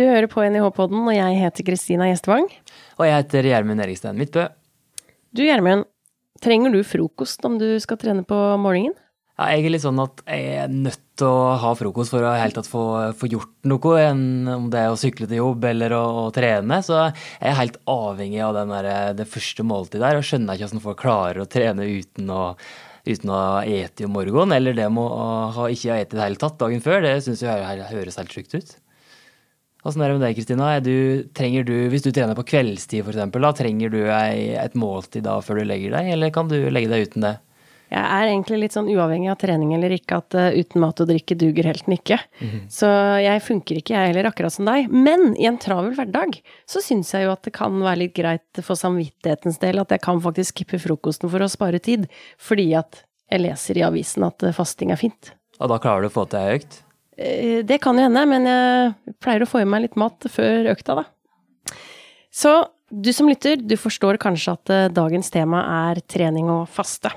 Du hører på NIH-podden, og jeg heter Kristina Gjestvang. Og jeg heter Gjermund Erikstein Midtbø. Du Gjermund, trenger du frokost om du skal trene på morgenen? Ja, jeg er litt sånn at jeg er nødt til å ha frokost for å helt tatt få, få gjort noe, enn om det er å sykle til jobb eller å, å trene. Så jeg er helt avhengig av der, det første måltidet der, og skjønner ikke hvordan folk klarer å trene uten å, uten å ete om morgenen, eller det med å ha, ikke ha spist i det hele tatt dagen før. Det syns jeg høres helt sjukt ut. Åssen er det med deg, Kristina? hvis du trener på kveldstid f.eks., trenger du ei, et måltid da før du legger deg, eller kan du legge deg uten det? Jeg er egentlig litt sånn uavhengig av trening eller ikke, at uh, uten mat og drikke duger helten ikke. Mm -hmm. Så jeg funker ikke, jeg heller, akkurat som deg. Men i en travel hverdag så syns jeg jo at det kan være litt greit for samvittighetens del at jeg kan faktisk skippe frokosten for å spare tid, fordi at jeg leser i avisen at uh, fasting er fint. Og da klarer du å få til ei økt? Uh, det kan jo hende, men jeg pleier å få i meg litt mat før økta, da. Så du som lytter, du forstår kanskje at eh, dagens tema er trening og faste.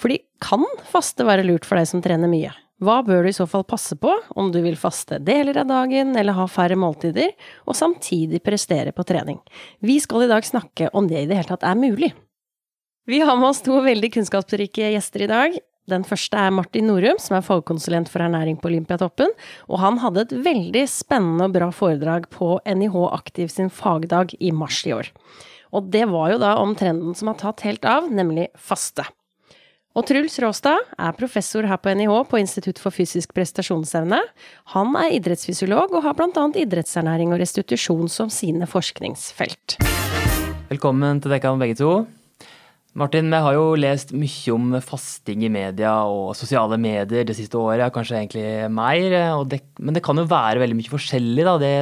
Fordi kan faste være lurt for deg som trener mye? Hva bør du i så fall passe på om du vil faste deler av dagen eller ha færre måltider, og samtidig prestere på trening? Vi skal i dag snakke om det i det hele tatt er mulig. Vi har med oss to veldig kunnskapsrike gjester i dag. Den første er Martin Norum, som er fagkonsulent for ernæring på Olympiatoppen. Og han hadde et veldig spennende og bra foredrag på NIH Aktiv sin fagdag i mars i år. Og det var jo da om trenden som har tatt helt av, nemlig faste. Og Truls Råstad er professor her på NIH på Institutt for fysisk prestasjonsevne. Han er idrettsfysiolog og har bl.a. idrettsernæring og restitusjon som sine forskningsfelt. Velkommen til dere begge to. Martin, vi har jo lest mye om fasting i media og sosiale medier det siste året, kanskje egentlig mer. Det, men det kan jo være veldig mye forskjellig, da, det,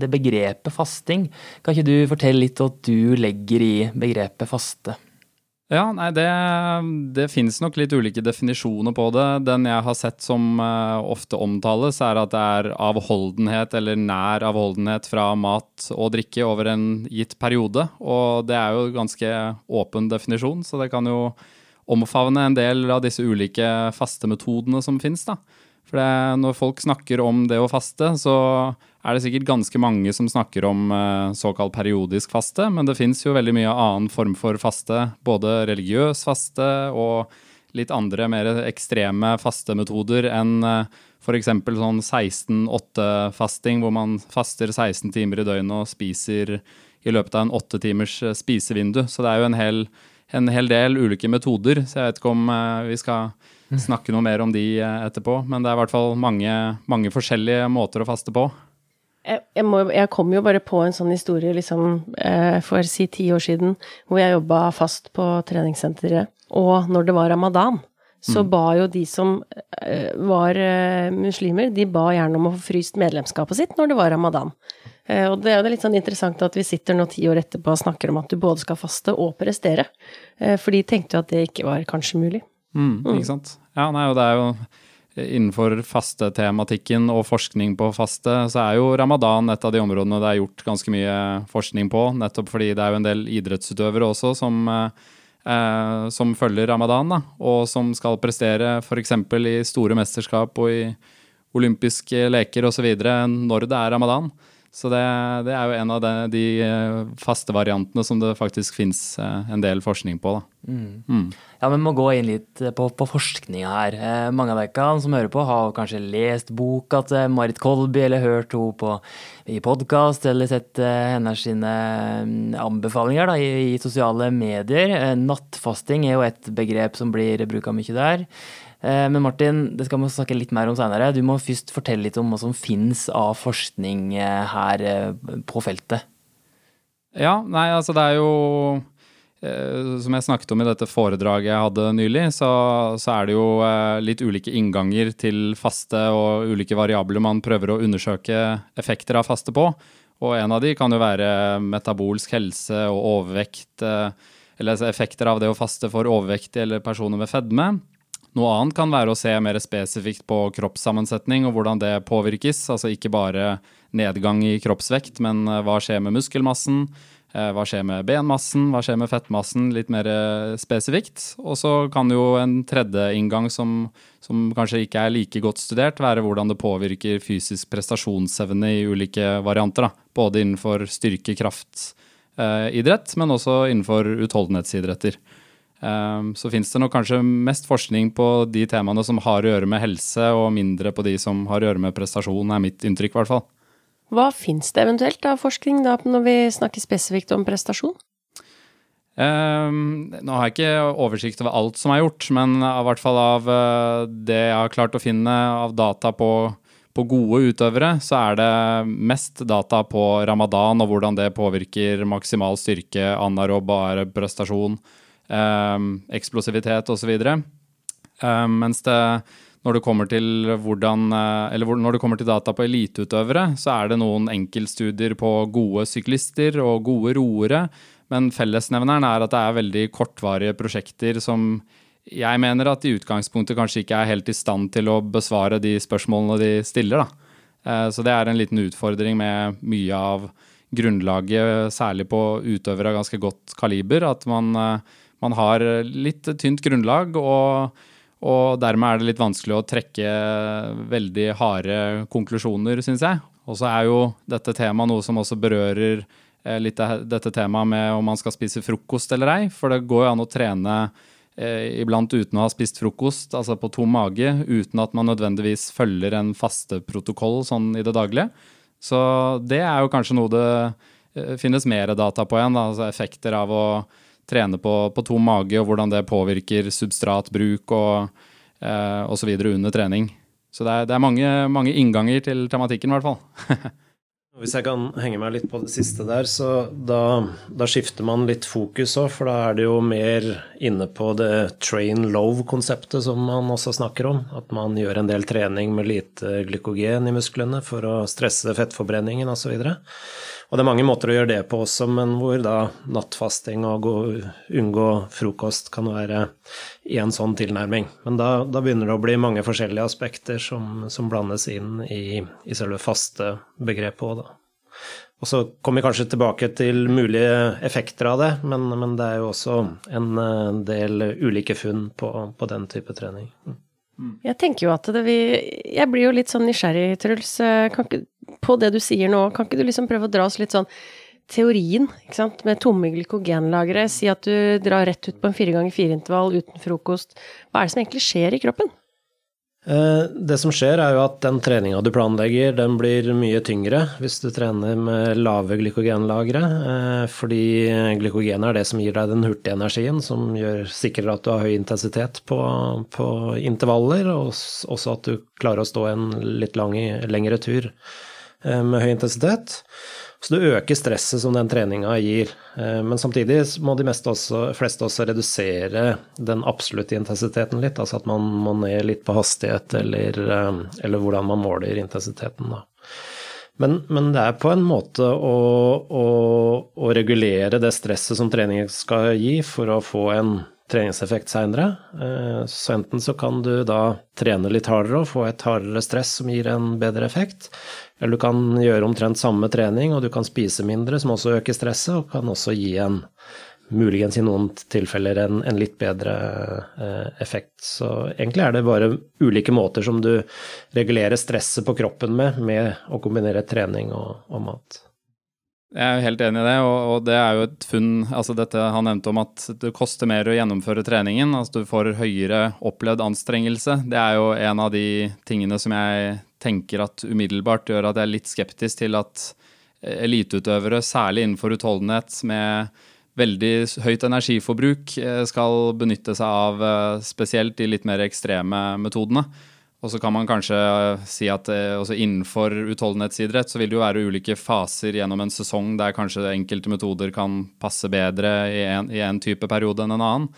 det, begrepet fasting. Kan ikke du fortelle litt hva du legger i begrepet faste? Ja, nei, det, det finnes nok litt ulike definisjoner på det. Den jeg har sett som uh, ofte omtales, er at det er avholdenhet eller nær avholdenhet fra mat og drikke over en gitt periode. Og det er jo en ganske åpen definisjon, så det kan jo omfavne en del av disse ulike fastemetodene som finnes. da. For det, når folk snakker om det å faste, så er det sikkert ganske mange som snakker om eh, såkalt periodisk faste, men det fins jo veldig mye annen form for faste, både religiøs faste og litt andre mer ekstreme fastemetoder enn eh, f.eks. sånn 16-8-fasting, hvor man faster 16 timer i døgnet og spiser i løpet av en åtte timers eh, spisevindu. Så det er jo en hel, en hel del ulike metoder, så jeg vet ikke om vi skal snakke noe mer om de etterpå. Men det er i hvert fall mange, mange forskjellige måter å faste på. Jeg, jeg, må, jeg, kom jo bare på en sånn historie liksom, eh, for si ti år siden, hvor jeg jobba fast på treningssenteret. Og når det var ramadan, så mm. ba jo de som eh, var eh, muslimer, de ba gjerne om å få fryst medlemskapet sitt når det var ramadan. Eh, og det er jo litt sånn interessant at vi sitter nå ti år etterpå og snakker om at du både skal faste og prestere. Eh, for de tenkte jo at det ikke var kanskje mulig. Mm, ikke mm. sant. Ja, nei, og det er jo innenfor fastetematikken og forskning på faste, så er jo ramadan et av de områdene det er gjort ganske mye forskning på. Nettopp fordi det er jo en del idrettsutøvere også som, eh, som følger ramadan, da, og som skal prestere f.eks. i store mesterskap og i olympiske leker osv. når det er ramadan. Så det, det, er jo en av de, de eh, faste variantene som det faktisk fins eh, en del forskning på. Mm. Mm. Ja, men Vi må gå inn litt eh, på, på forskninga her. mange av dere som hører på, har kanskje lest boka til Marit Kolby, eller hørt henne på, i podkast, eller sett hennes sine mm, anbefalinger da, i, i, sosiale medier. nattfasting er jo et begrep som blir bruka mye der. Eh, men Martin, det skal vi snakke litt mer om senere. Du må først fortelle litt om hva som finnes av forskning eh, her eh, på feltet. Ja, nei, altså det er jo som jeg snakket om i dette foredraget jeg hadde nylig, så, så, er det jo litt ulike innganger til faste og ulike variabler man prøver å undersøke effekter av faste på. Og en av de kan jo være metabolsk helse og overvekt, eller effekter av det å faste for overvektige eller personer med fedme. Noe annet kan være å se mer spesifikt på kroppssammensetning og hvordan det påvirkes. Altså ikke bare nedgang i kroppsvekt, men eh, hva skjer med muskelmassen? Eh, hva skjer med benmassen, hva skjer med fettmassen, litt mer eh, spesifikt. Og så kan jo en tredje inngang som, som, kanskje ikke er like godt studert, være hvordan det påvirker fysisk prestasjonsevne i ulike varianter. Da. Både innenfor styrke, kraft, eh, men også innenfor utholdenhetsidretter. Um, så fins det nok kanskje mest forskning på de temaene som har å gjøre med helse, og mindre på de som har å gjøre med prestasjon, er mitt inntrykk i hvert fall. Hva fins det eventuelt av forskning da, når vi snakker spesifikt om prestasjon? Um, nå har jeg ikke oversikt over alt som er gjort, men i hvert fall av uh, det jeg har klart å finne av data på, på, gode utøvere, så er det mest data på ramadan og hvordan det påvirker maksimal styrke, anarob prestasjon, um, eksplosivitet osv. Um, mens det når det kommer til hvordan eh, Eller når det kommer til data på eliteutøvere, så er det noen enkeltstudier på gode syklister og gode roere, men fellesnevneren er at det er veldig kortvarige prosjekter som jeg mener at i utgangspunktet kanskje ikke er helt i stand til å besvare de spørsmålene de stiller. Da. Eh, så det er en liten utfordring med mye av grunnlaget, særlig på utøvere av ganske godt kaliber, at man, eh, man har litt tynt grunnlag. og og dermed er det litt vanskelig å trekke veldig harde konklusjoner, syns jeg. Og så er jo dette temaet noe som også berører eh, litt dette temaet med om man skal spise frokost eller ei. For det går jo an å trene eh, iblant uten å ha spist frokost, altså på tom mage, uten at man nødvendigvis følger en fasteprotokoll sånn i det daglige. Så det er jo kanskje noe det eh, finnes mer data på igjen, altså effekter av å trene på, på tom mage, og hvordan det påvirker substratbruk og eh, osv. under trening. Så det er, det er mange, mange, innganger til tematikken, i hvert fall. Hvis jeg kan henge meg litt på det siste der, så da, da skifter man litt fokus òg, for da er det jo mer inne på det train low-konseptet som man også snakker om. At man gjør en del trening med lite glykogen i musklene for å stresse fettforbrenningen osv. Og det er mange måter å gjøre det på også, men hvor da nattfasting og gå, unngå frokost kan være en sånn tilnærming. Men da, da, begynner det å bli mange forskjellige aspekter som, som blandes inn i, i selve faste begrepet òg, da. Og så kommer vi kanskje tilbake til mulige effekter av det, men, men det er jo også en del ulike funn på, på den type trening. Mm. Jeg tenker jo at det vil Jeg blir jo litt sånn nysgjerrig, Truls. Ikke, på det du sier nå, kan ikke du liksom prøve å dra oss litt sånn teorien, ikke sant, med tomme glykogenlagre. Si at du drar rett ut på en fire ganger fire-intervall uten frokost. Hva er det som egentlig skjer i kroppen? Eh, det som skjer, er jo at den treninga du planlegger, den blir mye tyngre hvis du trener med lave glykogenlagre. Eh, fordi glykogen er det som gir deg den hurtige energien, som gjør sikrer at du har høy intensitet på, på intervaller, og også at du klarer å stå en litt lang, lengre tur eh, med høy intensitet. Så du øker stresset som den treninga gir. Eh, men samtidig må de også, fleste også redusere den absolutte intensiteten litt. Altså at man må ned litt på hastighet, eller, eh, eller hvordan man måler intensiteten. Da. Men, men, det er på en måte å, å, å, regulere det stresset som treningen skal gi, for å få en treningseffekt seinere. Eh, så enten så kan du da trene litt hardere og få et hardere stress som gir en bedre effekt, eller du kan gjøre omtrent samme trening, og du kan spise mindre, som også øker stresset, og kan også gi en muligens i noen tilfeller en, en litt bedre eh, effekt. Så egentlig er det bare ulike måter som du regulerer stresset på kroppen med, med å kombinere trening og, og mat. Jeg er helt enig i det, og, det er jo et funn altså dette Han nevnte om at det koster mer å gjennomføre treningen. altså Du får høyere opplevd anstrengelse. Det er jo en av de tingene som jeg tenker at umiddelbart gjør at jeg er litt skeptisk til at eliteutøvere, særlig innenfor utholdenhet med veldig høyt energiforbruk, eh, skal benytte seg av eh, spesielt de litt mer ekstreme metodene. Og så kan man kanskje si at også innenfor utholdenhetsidrett så vil det jo være ulike faser gjennom en sesong der kanskje enkelte metoder kan passe bedre i en, type periode enn en annen.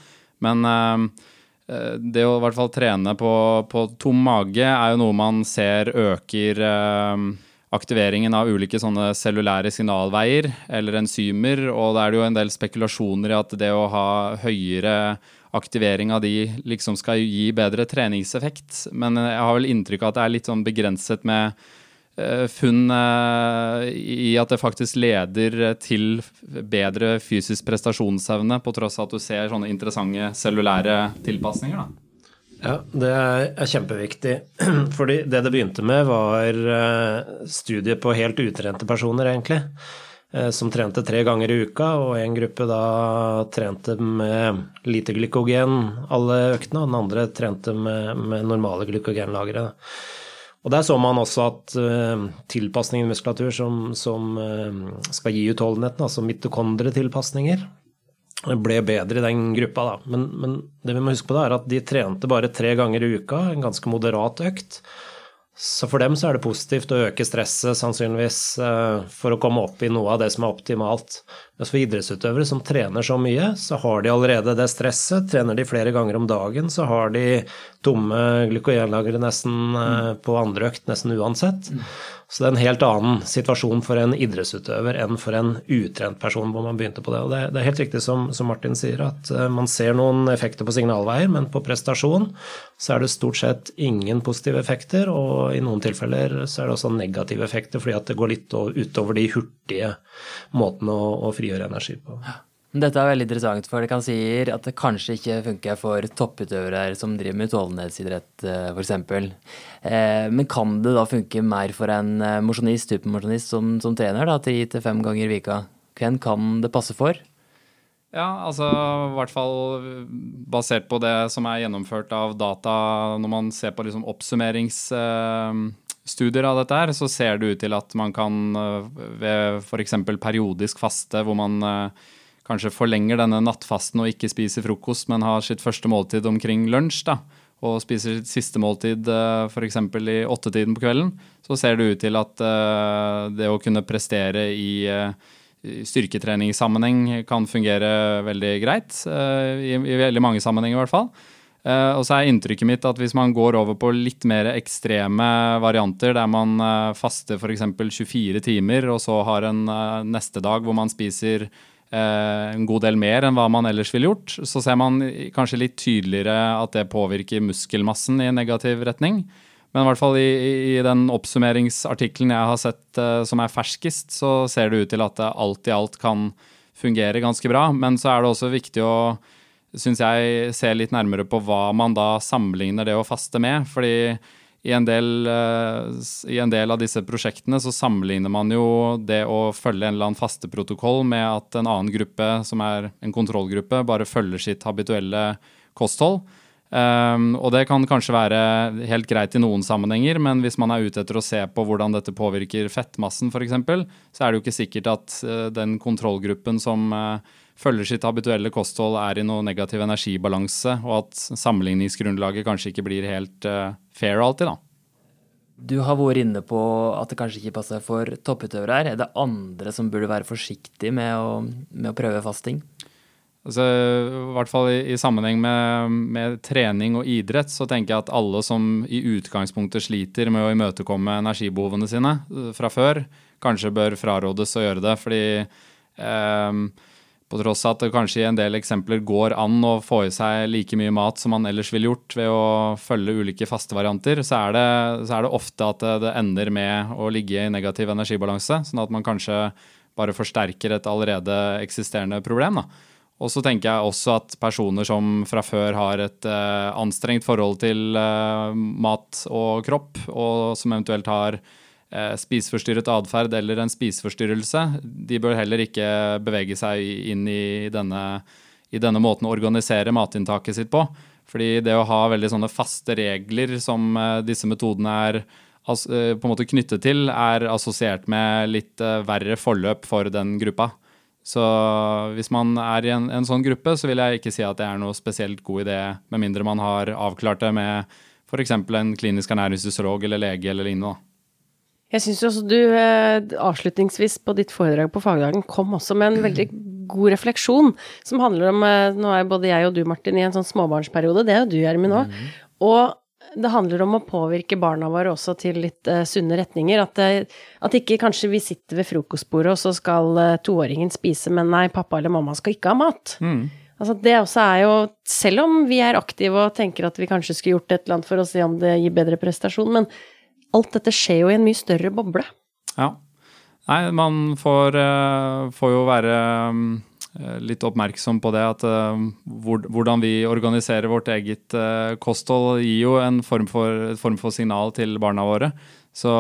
Men Eh, det å i hvert fall trene på, på, tom mage er jo noe man ser øker eh, aktiveringen av ulike sånne cellulære signalveier eller enzymer, og da er det jo en del spekulasjoner i at det å ha høyere aktivering av de liksom skal gi bedre treningseffekt. Men jeg har vel inntrykk av at det er litt sånn begrenset med funn i at det faktisk leder til bedre fysisk prestasjonsevne, på tross av at du ser sånne interessante cellulære tilpasninger. da. Ja, det er kjempeviktig. Fordi det det begynte med, var studier på helt utrente personer, egentlig. Eh, som trente tre ganger i uka, og en gruppe da trente med lite glykogen alle øktene, og den andre trente med, med normale glykogenlagre. Og Der så man også at uh, tilpasning i muskulatur som, som uh, skal gi utholdenheten, altså mitokondretilpasninger, ble bedre i den gruppa. Da. Men, men det vi må huske på da, er at de trente bare tre ganger i uka, en ganske moderat økt. Så for dem så er det positivt å øke stresset, sannsynligvis, eh, for å komme opp i noe av det som er optimalt. Mens for idrettsutøvere som trener så mye, så har de allerede det stresset. Trener de flere ganger om dagen, så har de tomme glykogenlagre nesten eh, på andre økt, nesten uansett. Så det er en helt annen situasjon for en idrettsutøver enn for en utrent person hvor man begynte på det. Og det, er helt riktig som, Martin sier, at eh, man ser noen effekter på signalveier, men på prestasjon så er det stort sett ingen positive effekter, og i noen tilfeller så er det også negative effekter fordi at det går litt utover de hurtige måtene å, å frigjøre energi på. Ja. Dette er veldig interessant, for det kan si at det kanskje ikke funker for topputøvere som driver med utholdenhetsidrett, eh, f.eks. Eh, men kan det da funke mer for en eh, mosjonist, supermosjonist som, som trener da, tre til fem ganger i vika? Hvem kan det passe for? Ja, altså i hvert fall basert på det som er gjennomført av data når man ser på liksom oppsummeringsstudier av dette her, så ser det ut til at man kan ved f.eks. periodisk faste, hvor man kanskje forlenger denne nattfasten og ikke spiser frokost, men har sitt første måltid omkring lunsj, da, og spiser sitt siste måltid eh, f.eks. i åttetiden på kvelden, så ser det ut til at eh, det å kunne prestere i uh, styrketreningssammenheng kan fungere veldig greit. I, I, veldig mange sammenhenger, i hvert fall. og så er inntrykket mitt at hvis man går over på litt mer ekstreme varianter, der man faster f.eks. 24 timer, og så har en neste dag hvor man spiser Eh, en god del mer enn hva man ellers ville gjort, så ser man kanskje litt tydeligere at det påvirker muskelmassen i en negativ retning. Men i hvert fall i, i den oppsummeringsartikkelen jeg har sett uh, som er ferskest, så ser det ut til at det alt i alt kan fungere ganske bra. Men så er det også viktig å synes jeg, se litt nærmere på hva man da sammenligner det å faste med. fordi i en, del, uh, i en, del, av disse prosjektene så sammenligner man jo det å følge en eller annen fasteprotokoll med at en annen gruppe, som er en kontrollgruppe, bare følger sitt habituelle kosthold. Um, og det kan kanskje være helt greit i noen sammenhenger, men hvis man er ute etter å se på hvordan dette påvirker fettmassen f.eks., så er det jo ikke sikkert at uh, den kontrollgruppen som uh, følger sitt habituelle kosthold, er i noe negativ energibalanse, og at sammenligningsgrunnlaget kanskje ikke blir helt uh, fair alltid, da. Du har vært inne på at det kanskje ikke passer for topputøvere her. Er det andre som burde være forsiktige med å, med å prøve fasting? Altså, I hvert fall i, i sammenheng med, med, trening og idrett, så tenker jeg at alle som i utgangspunktet sliter med å imøtekomme energibehovene sine uh, fra før, kanskje bør frarådes å gjøre det. Fordi eh, på tross av at det kanskje i en del eksempler går an å få i seg like mye mat som man ellers ville gjort ved å følge ulike faste varianter, så er det, så er det ofte at det, ender med å ligge i negativ energibalanse. Sånn at man kanskje bare forsterker et allerede eksisterende problem. Da. Og så tenker jeg også at personer som fra før har et eh, anstrengt forhold til eh, mat og kropp, og som eventuelt har spiseforstyrret atferd eller en spiseforstyrrelse, de bør heller ikke bevege seg inn i denne, i denne måten å organisere matinntaket sitt på. Fordi det å ha veldig sånne faste regler som eh, disse metodene er eh, på en måte knyttet til, er assosiert med litt verre forløp for den gruppa. Så hvis man er i en, en, sånn gruppe, så vil jeg ikke si at det er noe spesielt god idé, med mindre man har avklart det med f.eks. en klinisk ernæringsfysiolog eller lege eller lignende. Jeg syns også du eh, avslutningsvis på ditt foredrag på fagdagen kom også med en veldig god refleksjon som handler om eh, Nå er både jeg og du, Martin, i en sånn småbarnsperiode. Det er jo du, Gjermund, òg. Mm. Og det handler om å påvirke barna våre også til litt uh, sunne retninger. At, at, ikke kanskje vi sitter ved frokostbordet, og så skal toåringen spise, men nei, pappa eller mamma skal ikke ha mat. Mm. Altså det også er jo Selv om vi er aktive og tenker at vi kanskje skulle gjort et eller annet for å se om det gir bedre prestasjon, men alt dette skjer jo i en mye større boble. Ja. Nei, man får, uh, får jo være um, litt oppmerksom på det at uh, hvordan vi organiserer vårt eget kosthold, gir jo en form for, form for, signal til barna våre. Så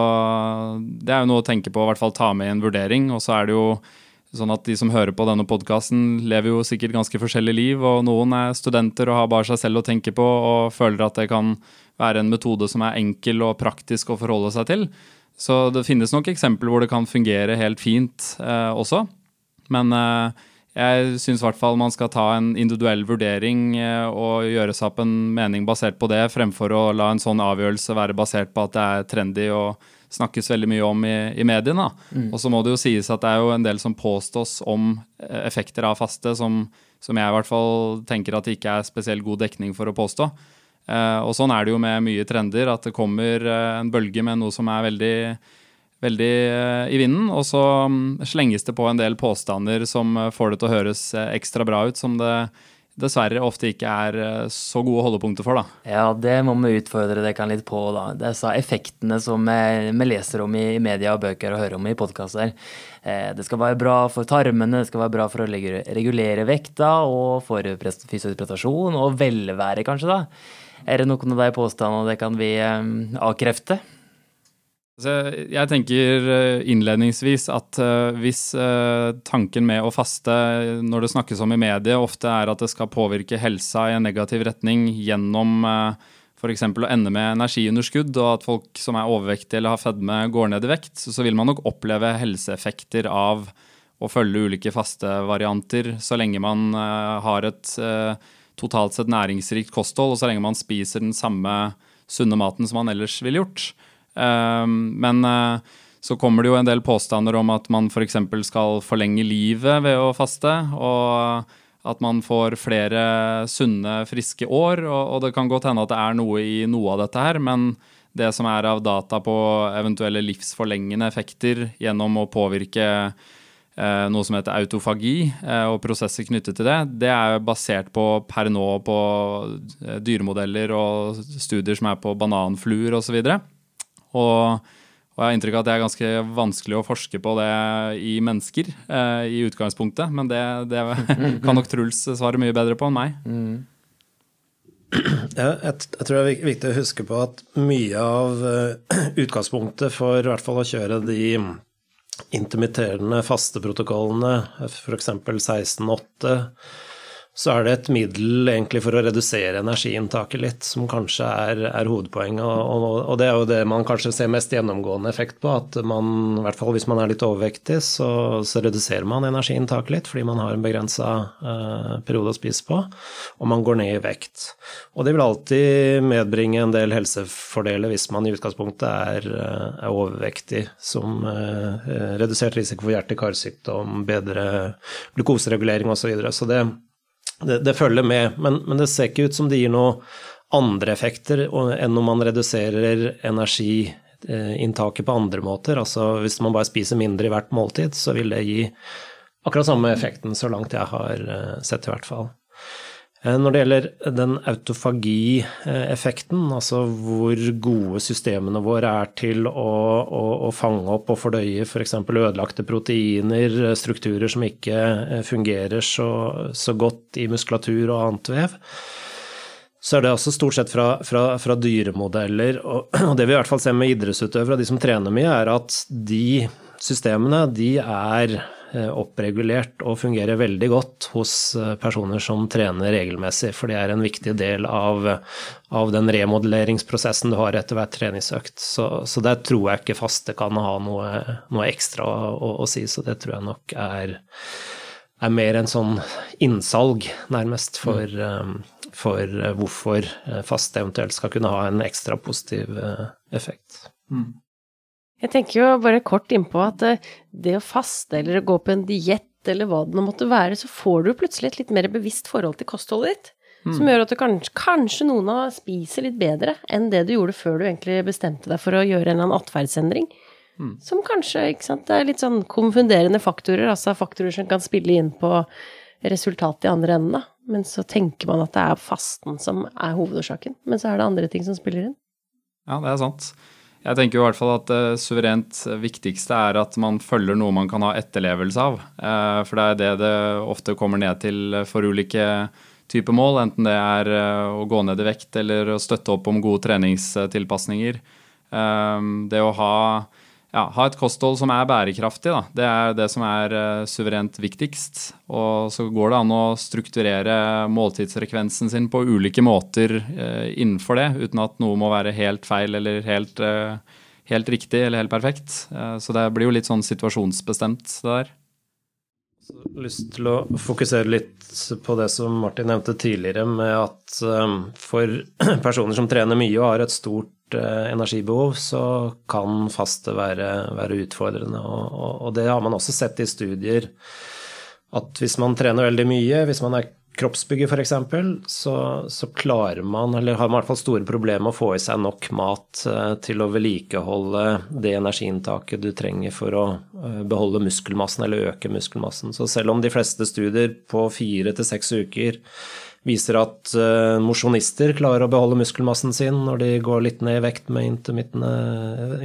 det er jo noe å tenke på, i hvert fall ta med i en vurdering. Og så er det jo sånn at de som hører på denne podkasten, lever jo sikkert ganske forskjellige liv, og noen er studenter og har bare seg selv å tenke på og føler at det kan være en metode som er enkel og praktisk å forholde seg til. Så det finnes nok eksempler hvor det kan fungere helt fint eh, også. Men eh, jeg syns i hvert fall man skal ta en individuell vurdering eh, og gjøre seg opp en mening basert på det, fremfor å la en sånn avgjørelse være basert på at det er trendy og snakkes veldig mye om i, i mediene. Mm. Og så må det jo sies at det er jo en del som påstås om eh, effekter av faste, som, som jeg i hvert fall tenker at det ikke er spesielt god dekning for å påstå. Eh, og sånn er det jo med mye trender, at det kommer eh, en bølge med noe som er veldig veldig i vinden, og så mm, slenges det på en del påstander som får det til å høres ekstra bra ut, som det dessverre ofte ikke er så gode holdepunkter for. da. Ja, det må vi utfordre dere litt på. da. Disse effektene som vi leser om i media og bøker og hører om i podkaster. Det skal være bra for tarmene, det skal være bra for å regulere vekta og for fysisk prestasjon og velvære, kanskje. da. Er det noen av de påstandene det kan vi avkrefte? Jeg tenker eh, innledningsvis at eh, hvis eh, tanken med å faste, når det snakkes om i mediet, ofte er at det skal påvirke helsa i en negativ retning gjennom f.eks. å ende med energiunderskudd, og at folk som er overvektige eller har fedme, går ned i vekt, så vil man nok oppleve helseeffekter av å følge ulike fastevarianter så lenge man har et totalt sett næringsrikt kosthold, og så lenge man spiser den samme sunne maten som man ellers ville gjort. Ehm, men eh, så kommer det jo en del påstander om at man f.eks. For skal forlenge livet ved å faste. og at man får flere sunne, friske år. Og, det kan godt hende at det er noe i noe av dette her, men det som er av data på eventuelle livsforlengende effekter gjennom å påvirke eh, noe som heter autofagi, eh, og prosesser knyttet til det, det er basert på per nå på dyremodeller og studier som er på bananfluer osv. Og, så og, og, jeg har inntrykk av at det er ganske vanskelig å forske på det i mennesker eh, i utgangspunktet, men det, det, kan nok Truls svare mye bedre på enn meg. Mm. Ja, jeg, jeg, tror det er viktig å huske på at mye av uh, utgangspunktet for i hvert fall å kjøre de intermitterende faste protokollene, f.eks. 16.8 så er det et middel egentlig for å redusere energiinntaket litt, som kanskje er, er hovedpoenget. Og, og, det er jo det man kanskje ser mest gjennomgående effekt på, at man, i hvert fall hvis man er litt overvektig, så, så reduserer man energiinntaket litt fordi man har en begrensa eh, periode å spise på, og man går ned i vekt. Og det vil alltid medbringe en del helsefordeler hvis man i utgangspunktet er, uh, er overvektig, som eh, redusert risiko for hjerte-karsykdom, bedre glukoseregulering osv. Så, videre. så det det, det følger med, men, men, det ser ikke ut som det gir noen andre effekter enn om man reduserer energiinntaket på andre måter. Altså hvis man bare spiser mindre i hvert måltid, så vil det gi akkurat samme effekten, så langt jeg har eh, sett i hvert fall. Eh, når det gjelder den autofagieffekten, altså hvor gode systemene våre er til å, å, å fange opp og fordøye f.eks. For ødelagte proteiner, strukturer som ikke eh, fungerer så, så, godt i muskulatur og annet vev, så er det også stort sett fra, fra, fra dyremodeller. Og, det vi i hvert fall ser med idrettsutøvere og de som trener mye, er at de systemene de er Eh, oppregulert og fungerer veldig godt hos eh, personer som trener regelmessig, for det er en viktig del av, av den remodelleringsprosessen du har etter hvert treningsøkt. Så, så der tror jeg ikke faste kan ha noe, noe ekstra å, å, å, si, så det tror jeg nok er, er mer en sånn innsalg, nærmest, for, mm. for hvorfor faste eventuelt skal kunne ha en ekstra positiv effekt. Mm. Jeg tenker jo bare kort innpå at eh, det å faste eller å gå på en diett eller hva det nå måtte være, så får du plutselig et litt mer bevisst forhold til kostholdet ditt. Mm. Som gjør at du kanskje, kanskje noen av spiser litt bedre enn det du gjorde før du egentlig bestemte deg for å gjøre en eller annen atferdsendring. Mm. Som kanskje, ikke sant, det er litt sånn konfunderende faktorer, altså faktorer som kan spille inn på resultatet i andre enden, da. Men så tenker man at det er fasten som er hovedårsaken, men så er det andre ting som spiller inn. Ja, det er sant. Jeg tenker i hvert fall at det suverent viktigste er at man følger noe man kan ha etterlevelse av. Eh, for det er det det ofte kommer ned til for ulike typer mål, enten det er eh, å gå ned i vekt eller å støtte opp om gode treningstilpasninger. Eh, det å ha ja, ha et kosthold som er bærekraftig. Da. Det er det som er uh, suverent viktigst. Og så går det an å strukturere måltidsfrekvensen sin på ulike måter uh, innenfor det, uten at noe må være helt feil eller helt, uh, helt riktig eller helt perfekt. så det blir jo litt sånn situasjonsbestemt, det der. Lyst til å fokusere litt på det som Martin nevnte tidligere, med at for personer som trener mye og har et stort Eh, energibehov, så kan faste være, være utfordrende. Og, og, det har man også sett i studier, at hvis man trener veldig mye, hvis man er kroppsbygger f.eks., så, så klarer man, eller har man i hvert fall store problemer med å få i seg nok mat eh, til å vedlikeholde det energiinntaket du trenger for å eh, beholde muskelmassen eller øke muskelmassen. Så selv om de fleste studier på fire til seks uker viser at uh, mosjonister klarer å beholde muskelmassen sin når de går litt ned i vekt med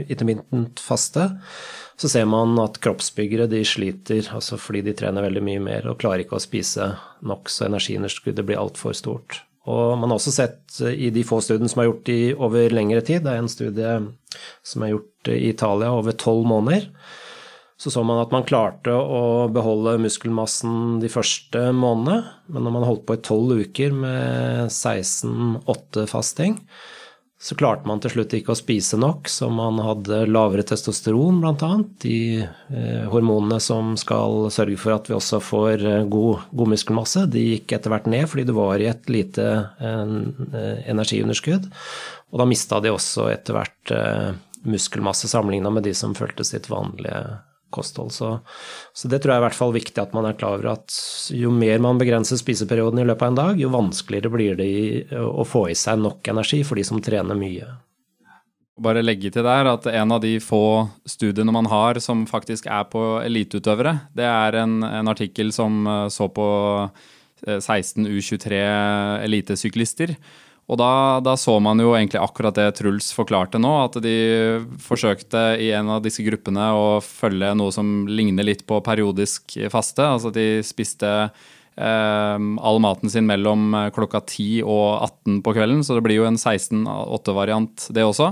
intermittent faste, så ser man at kroppsbyggere de sliter altså fordi de trener veldig mye mer og klarer ikke å spise nok, så energiunderskuddet blir altfor stort. Og man har også sett i de få studiene som er gjort i over lengre tid, det er en studie som er gjort i Italia over tolv måneder, så så man at man klarte å beholde muskelmassen de første månedene, men når man holdt på i tolv uker med 16-8-fasting, så klarte man til slutt ikke å spise nok, så man hadde lavere testosteron, bl.a. De eh, hormonene som skal sørge for at vi også får eh, god, god, muskelmasse, de gikk etter hvert ned fordi du var i et lite en, energiunderskudd. Og da mista de også etter hvert eh, muskelmasse sammenligna med de som fulgte sitt vanlige kosthold. Så, så, det tror jeg er i hvert fall viktig at man er klar over at jo mer man begrenser spiseperioden i løpet av en dag, jo vanskeligere blir det å få i seg nok energi for de som trener mye. Bare legge til der at en av de få studiene man har som faktisk er på eliteutøvere, det er en, en artikkel som eh, så på 16 eh, U23 elitesyklister. Og da, da, så man jo egentlig akkurat det Truls forklarte nå, at de forsøkte i en av disse gruppene å følge noe som ligner litt på periodisk faste. Altså de spiste eh, all maten sin mellom klokka 10 og 18 på kvelden, så det blir jo en 16-8-variant det også.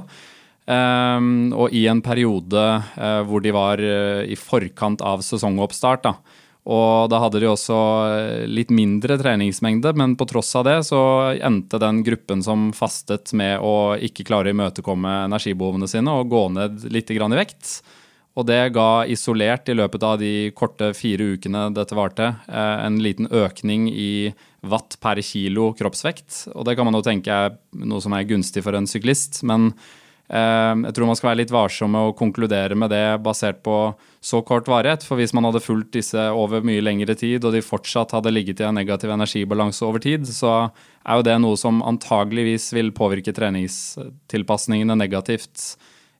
Eh, og i en periode eh, hvor de var eh, i forkant av sesongoppstart, da, og da hadde de også eh, litt mindre treningsmengde, men på tross av det så endte den gruppen som fastet med å ikke klare å imøtekomme energibehovene sine og gå ned litt i vekt. Og det ga isolert i løpet av de korte fire ukene dette varte, eh, en liten økning i watt per kilo kroppsvekt. Og det kan man jo tenke er noe som er gunstig for en syklist, men jeg tror man skal være litt varsom med å konkludere med det basert på så kort varighet. For hvis man hadde fulgt disse over mye lengre tid, og de fortsatt hadde ligget i en negativ energibalanse over tid, så er jo det noe som antageligvis vil påvirke treningstilpasningene negativt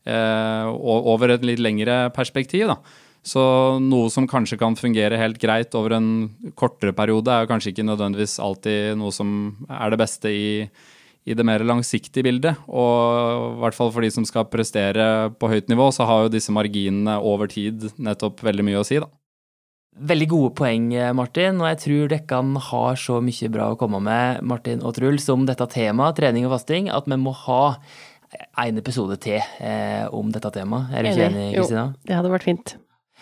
eh, over et litt lengre perspektiv. da. Så noe som kanskje kan fungere helt greit over en kortere periode, er jo kanskje ikke nødvendigvis alltid noe som er det beste i i det mer langsiktige bildet. Og i hvert fall for de som skal prestere på høyt nivå, så har jo disse marginene over tid nettopp veldig mye å si, da. Veldig gode poeng, Martin, og jeg tror dekkene har så mye bra å komme med, Martin og Truls, om dette temaet, trening og fasting, at vi må ha en episode til eh, om dette temaet. Er du ikke enig, Kristina? Jo, det hadde vært fint.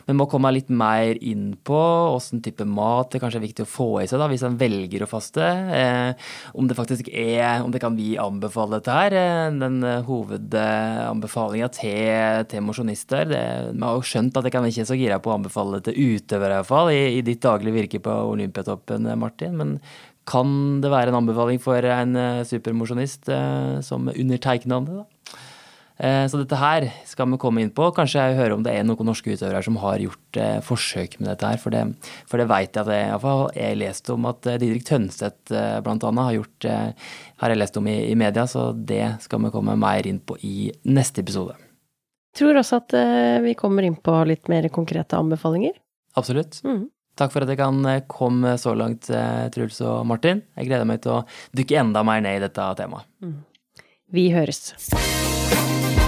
Vi må komme litt mer inn på åssen type mat det kanskje er viktig å få i seg da, hvis en velger å faste. Eh, om det faktisk er Om det kan vi anbefale dette her. Eh, den eh, hovedanbefalinga til, til mosjonister. Vi har jo skjønt at jeg kan ikke er så gira på å anbefale det til utøvere, iallfall, i, i ditt daglige virke på Olympiatoppen, Martin. men kan det være en anbefaling for en supermosjonist eh, som undertegnede? da? Eh, så dette her skal vi komme inn på. Kanskje jeg hører om det er noen norske utøvere som har gjort eh, forsøk med dette her. For det, for det vet jeg at jeg, iallfall, jeg lest om at eh, Didrik Tønstedt bl.a. har gjort Har jeg lest om i, i, media, så det skal vi komme mer inn på i neste episode. Jeg tror også at vi kommer inn på litt mer konkrete anbefalinger. Absolutt. Mm. Takk for at jeg kan komme så langt, Truls og Martin. Jeg gleder meg til å dykke enda mer ned i dette temaet. Mm. Vi høres. Bye.